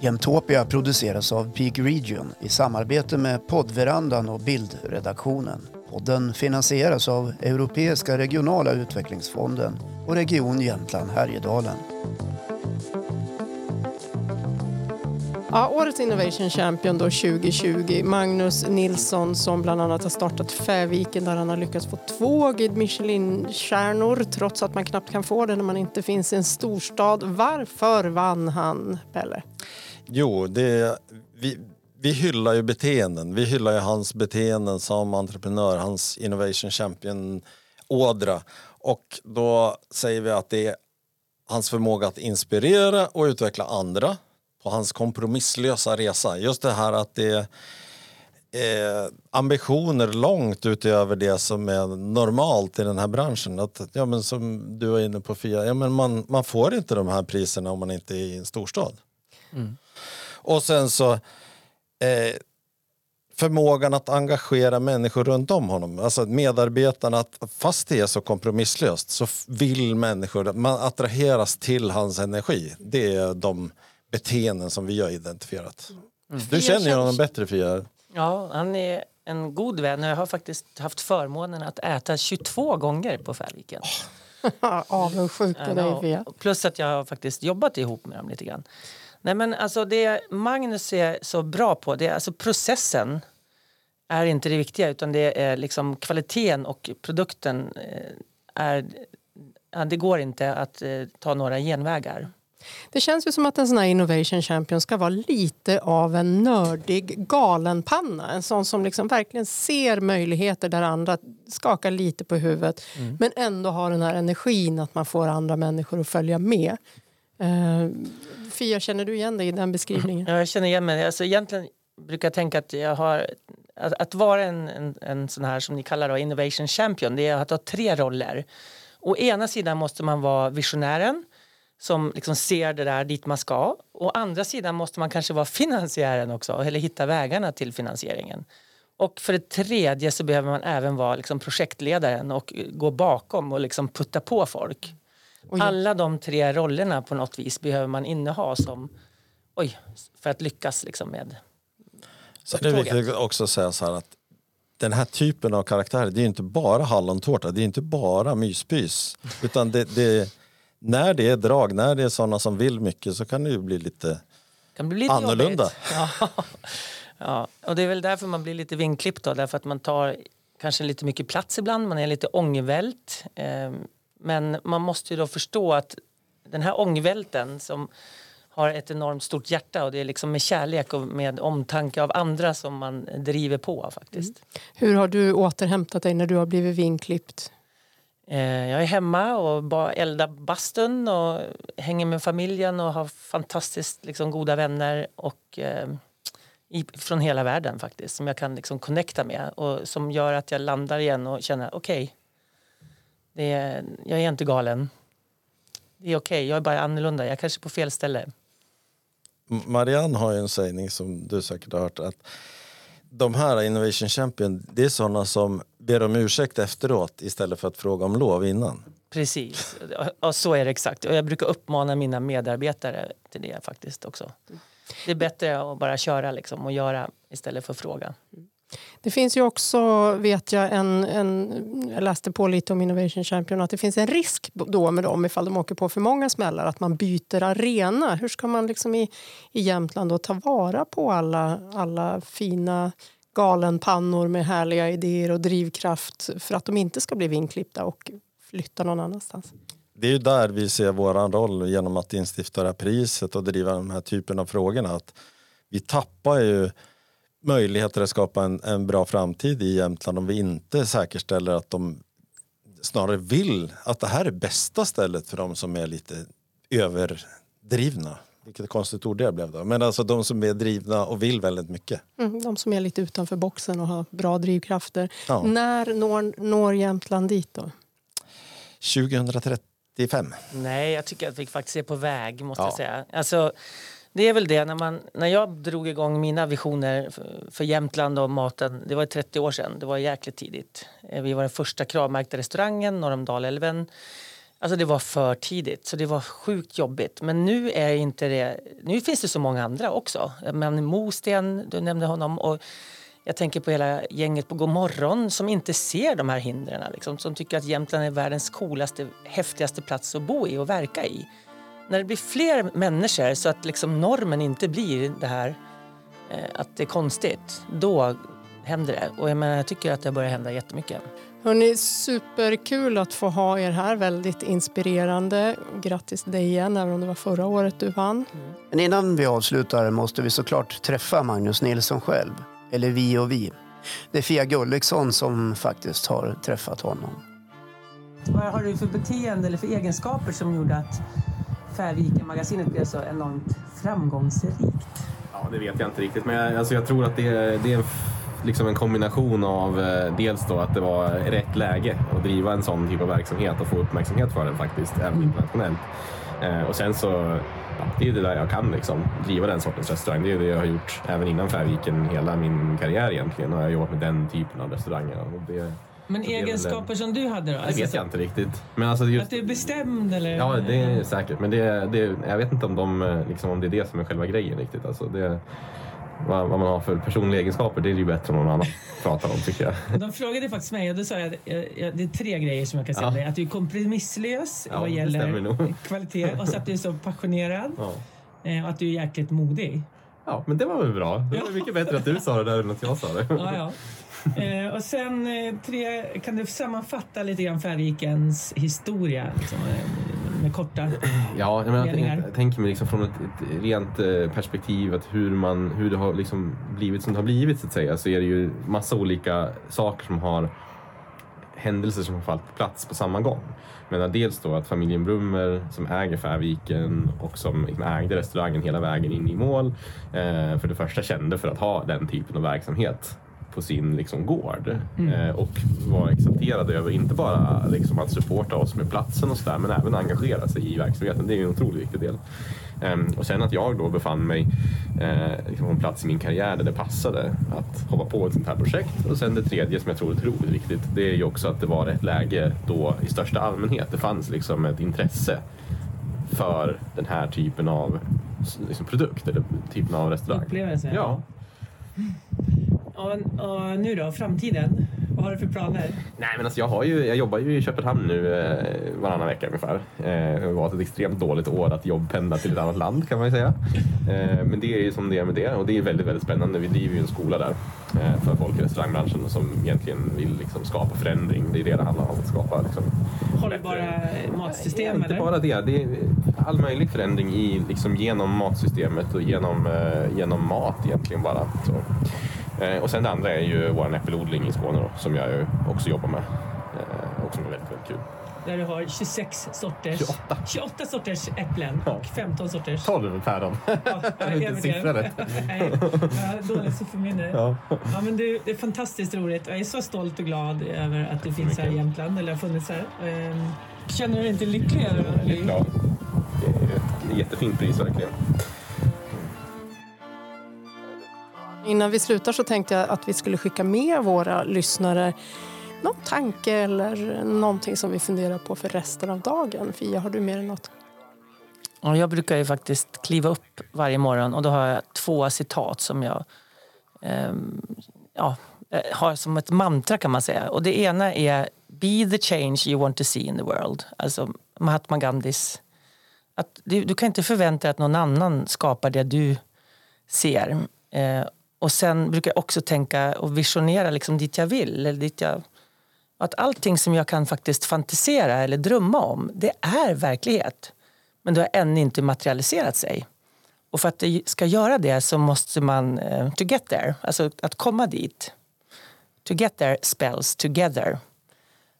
Jämtopia produceras av Peak Region i samarbete med poddverandan och bildredaktionen. Podden finansieras av Europeiska regionala utvecklingsfonden och Region Jämtland Härjedalen. Ja, årets Innovation Champion då 2020, Magnus Nilsson som bland annat har startat Fäviken där han har lyckats få två Guide Michelin-stjärnor trots att man knappt kan få det när man inte finns i en storstad. Varför vann han, Pelle? Jo, det, vi, vi hyllar ju beteenden. Vi hyllar ju hans beteenden som entreprenör, hans Innovation Champion-ådra. Och då säger vi att det är hans förmåga att inspirera och utveckla andra på hans kompromisslösa resa. Just det här att det är ambitioner långt utöver det som är normalt i den här branschen. Att, ja, men som du var inne på Fia, ja, men man, man får inte de här priserna om man inte är i en storstad. Mm. Och sen så eh, förmågan att engagera människor runt om honom. Alltså medarbetarna, att fast det är så kompromisslöst så vill människor, man attraheras till hans energi. Det är de beteenden som vi har identifierat. Mm. Du känner ju honom bättre Fia. Ja, han är en god vän jag har faktiskt haft förmånen att äta 22 gånger på Färviken. Oh. Avundsjuk på dig Fia. Plus att jag har faktiskt jobbat ihop med dem lite grann. Nej men alltså det Magnus är så bra på, det är alltså processen är inte det viktiga utan det är liksom kvaliteten och produkten eh, är, ja, det går inte att eh, ta några genvägar. Det känns ju som att en sån här Innovation Champion ska vara lite av en nördig galenpanna. En sån som liksom verkligen ser möjligheter där andra skakar lite på huvudet mm. men ändå har den här energin att man får andra människor att följa med. Uh, Fia, känner du igen dig i den beskrivningen? Ja, jag känner igen mig. Alltså, egentligen brukar jag tänka att jag har att, att vara en, en, en sån här som ni kallar då, Innovation Champion, det är att ha tre roller. Å ena sidan måste man vara visionären som liksom ser det där dit man ska. Å andra sidan måste man kanske vara finansiären också eller hitta vägarna till finansieringen. Och för det tredje så behöver man även vara liksom projektledaren och gå bakom och liksom putta på folk. Oj. Alla de tre rollerna på något vis behöver man inneha som, oj, för att lyckas liksom med Så det är viktigt också att säga så här att den här typen av karaktärer, det är inte bara hallontårta, det är inte bara myspys. Utan det, det, när det är drag, när det är sådana som vill mycket så kan det ju bli lite, kan bli lite annorlunda. Ja. ja, och det är väl därför man blir lite vingklippt då, därför att man tar kanske lite mycket plats ibland, man är lite ångvält. Eh, men man måste ju då förstå att den här ångvälten som har ett enormt stort hjärta och det är liksom med kärlek och med omtanke av andra som man driver på faktiskt. Mm. Hur har du återhämtat dig när du har blivit vingklippt? Eh, jag är hemma och bara eldar bastun och hänger med familjen och har fantastiskt liksom, goda vänner och eh, i, från hela världen faktiskt som jag kan liksom connecta med och som gör att jag landar igen och känner okej, okay, är, jag är inte galen. Det är okej, okay. jag är bara annorlunda. Jag är kanske är på fel ställe. Marianne har ju en sägning som du säkert har hört att de här Innovation Champion, det är sådana som ber om ursäkt efteråt istället för att fråga om lov innan. Precis, och så är det exakt. Och jag brukar uppmana mina medarbetare till det faktiskt också. Det är bättre att bara köra liksom och göra istället för att fråga. Det finns ju också, vet jag, en, en, jag läste på lite om Innovation Champion, att det finns en risk då med dem ifall de åker på för många smällar, att man byter arena. Hur ska man liksom i, i Jämtland då ta vara på alla, alla fina galenpannor med härliga idéer och drivkraft för att de inte ska bli vinklippta och flytta någon annanstans? Det är ju där vi ser vår roll genom att instifta det här priset och driva den här typen av frågorna. Att vi tappar ju möjligheter att skapa en, en bra framtid i Jämtland om vi inte säkerställer att de snarare vill att det här är bästa stället för de som är lite överdrivna. Vilket konstigt ord det blev då. Men alltså de som är drivna och vill väldigt mycket. Mm, de som är lite utanför boxen och har bra drivkrafter. Ja. När når, når Jämtland dit då? 2035. Nej, jag tycker att vi faktiskt är på väg måste ja. jag säga. Alltså, det är väl det, när, man, när jag drog igång mina visioner för, för Jämtland och maten, det var 30 år sedan, det var jäkligt tidigt. Eh, vi var den första kravmärkta restaurangen norr om Dalälven. Alltså det var för tidigt, så det var sjukt jobbigt. Men nu är inte det... Nu finns det så många andra också. Men Mosten, du nämnde honom. Och jag tänker på hela gänget på Godmorgon som inte ser de här hindren. Liksom, som tycker att Jämtland är världens coolaste, häftigaste plats att bo i och verka i. När det blir fler människor så att liksom normen inte blir det här eh, att det är konstigt, då händer det. Och jag, menar, jag tycker att det börjar hända jättemycket. Hörrni, superkul att få ha er här. Väldigt inspirerande. Grattis till dig igen, även om det var förra året du vann. Men innan vi avslutar måste vi såklart träffa Magnus Nilsson själv. Eller vi och vi. Det är Fia Gulliksson som faktiskt har träffat honom. Vad har du för beteende eller för egenskaper som gjorde att Färviken-magasinet blev så enormt framgångsrikt? Ja, det vet jag inte riktigt, men jag, alltså jag tror att det, det är en, liksom en kombination av eh, dels då att det var rätt läge att driva en sån typ av verksamhet och få uppmärksamhet för den faktiskt, även internationellt. Eh, och sen så, ja, det är ju det där jag kan liksom, driva den sortens restaurang. Det är det jag har gjort även innan Färviken hela min karriär egentligen. Har jag jobbat med den typen av restauranger. Och det, Men egenskaper som du hade då? det Alltså vet så- jag inte riktigt. Men alltså just, Att du är bestämd eller? Ja, det är säkert. Men det, det, jag vet inte om, de, liksom, om det är det som är själva grejen riktigt. Alltså det, vad, vad man har för personliga egenskaper, det är ju bättre om någon annan pratar om tycker jag. De frågade faktiskt mig och då sa jag att eh, det är tre grejer som jag kan säga Ja. dig. Att du är kompromisslös Ja, vad gäller kvalitet och så att du är så passionerad Ja. eh, och att du är jäkligt modig. ja, men det var väl bra. Det var mycket bättre att du sa det där än att jag sa det. Ja, ja. Eh, och sen eh, tre, kan du sammanfatta lite grann Färvikens historia liksom, med korta... Ja, jag, menar, jag, tänker mig liksom från ett, ett rent eh, perspektiv att hur, man, hur det har liksom blivit som det har blivit så att säga så är det ju massa olika saker som har händelser som har fallit på plats på samma gång. Men dels då att familjen Brummer som äger Färviken och som liksom ägde restaurangen hela vägen in i mål för det första kände för att ha den typen av verksamhet på sin liksom, gård eh, och var exalterade över inte bara liksom, att supporta oss med platsen och sådär men även engagera sig i verksamheten. Det är en otroligt viktig del. Ehm, och sen att jag då befann mig eh, liksom på en plats i min karriär där det passade att hoppa på ett sånt här projekt. Och sen det tredje som jag tror är otroligt viktigt, det är ju också att det var ett läge då i största allmänhet det fanns liksom ett intresse för den här typen av liksom, produkt eller typen av restaurang. Upplevelse. Ja. Och, och nu då, framtiden? Vad har du för planer? Nej, men alltså jag, har ju, jag jobbar ju i Köpenhamn nu eh, varannan vecka ungefär. Eh, det varit ett extremt dåligt år att jobbpendla till ett annat land kan man ju säga. Eh, men det är ju som det är med det och det är väldigt, väldigt spännande. Vi driver ju en skola där eh, för folk i restaurangbranschen som egentligen vill liksom, skapa förändring. Det är det det handlar om, att skapa liksom, Hållbara matsystem inte eller? bara det. Det är all möjlig förändring i, liksom, genom matsystemet och genom, eh, genom mat egentligen bara. Så. Eh, och sen det andra är ju vår äppelodling i Skåne då, som jag också jobbar med. Och som är väldigt, väldigt kul. Där du har 26 sorters... 28. 28 sorters äpplen Ja. och 15 sorters... 12 päron. Ja, Jag har inte siffror rätt. Dåligt sifferminne. Ja. Ja, men det är fantastiskt roligt. Jag är så stolt och glad över att du finns här i. Jämtland, eller har funnits här. Ehm, Känner du dig inte lycklig. Ja. Det är ett jättefint pris verkligen. Innan vi slutar så tänkte jag att vi skulle skicka med våra lyssnare någon tanke eller någonting som vi funderar på för resten av dagen. Fia, har du med dig något? Ja, jag brukar ju faktiskt kliva upp varje morgon och då har jag två citat som jag ehm, eh, ja, har som ett mantra kan man säga. Och det ena är Be the change you want to see in the world. Alltså Mahatma Gandhis... Att du, du kan inte förvänta dig att någon annan skapar det du ser. Eh, och sen brukar jag också tänka och visionera liksom dit jag vill. Eller dit jag, att allting som jag kan faktiskt fantisera eller drömma om, det är verklighet. Men det har ännu inte materialiserat sig. Och för att det ska göra det så måste man eh, to get there, alltså att komma dit. To get there spells together.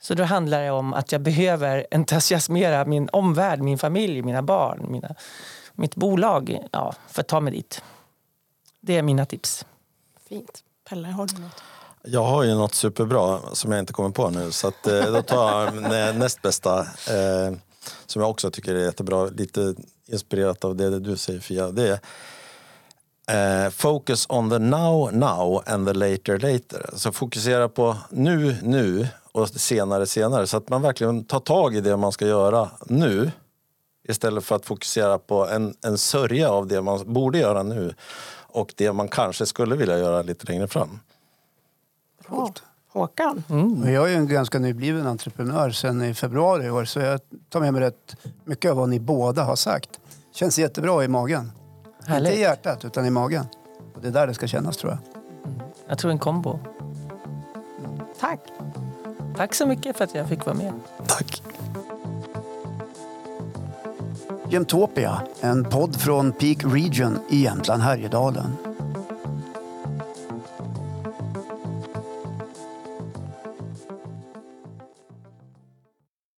Så då handlar det om att jag behöver entusiasmera min omvärld, min familj, mina barn, mina, mitt bolag ja, för att ta mig dit. Det är mina tips. Fint. Pelle, har du något? Jag har ju något superbra som jag inte kommer på nu så att, eh, då tar jag nä- näst bästa eh, som jag också tycker är jättebra, lite inspirerat av det du säger Fia. Det är eh, Focus on the now now and the later later. Så fokusera på nu nu och senare senare. Så att man verkligen tar tag i det man ska göra nu istället för att fokusera på en, en sörja av det man borde göra nu och det man kanske skulle vilja göra lite längre fram. Bra. Håkan? Och Jag är ju en ganska nybliven entreprenör sedan i februari i år så jag tar med mig rätt mycket av vad ni båda har sagt. Känns jättebra i magen. Inte Härligt. i hjärtat utan i magen. Och det är där det ska kännas tror jag. Jag tror en kombo. Tack. Tack så mycket för att jag fick vara med. Tack! Jämtopia, en podd från Peak Region i Jämtland Härjedalen.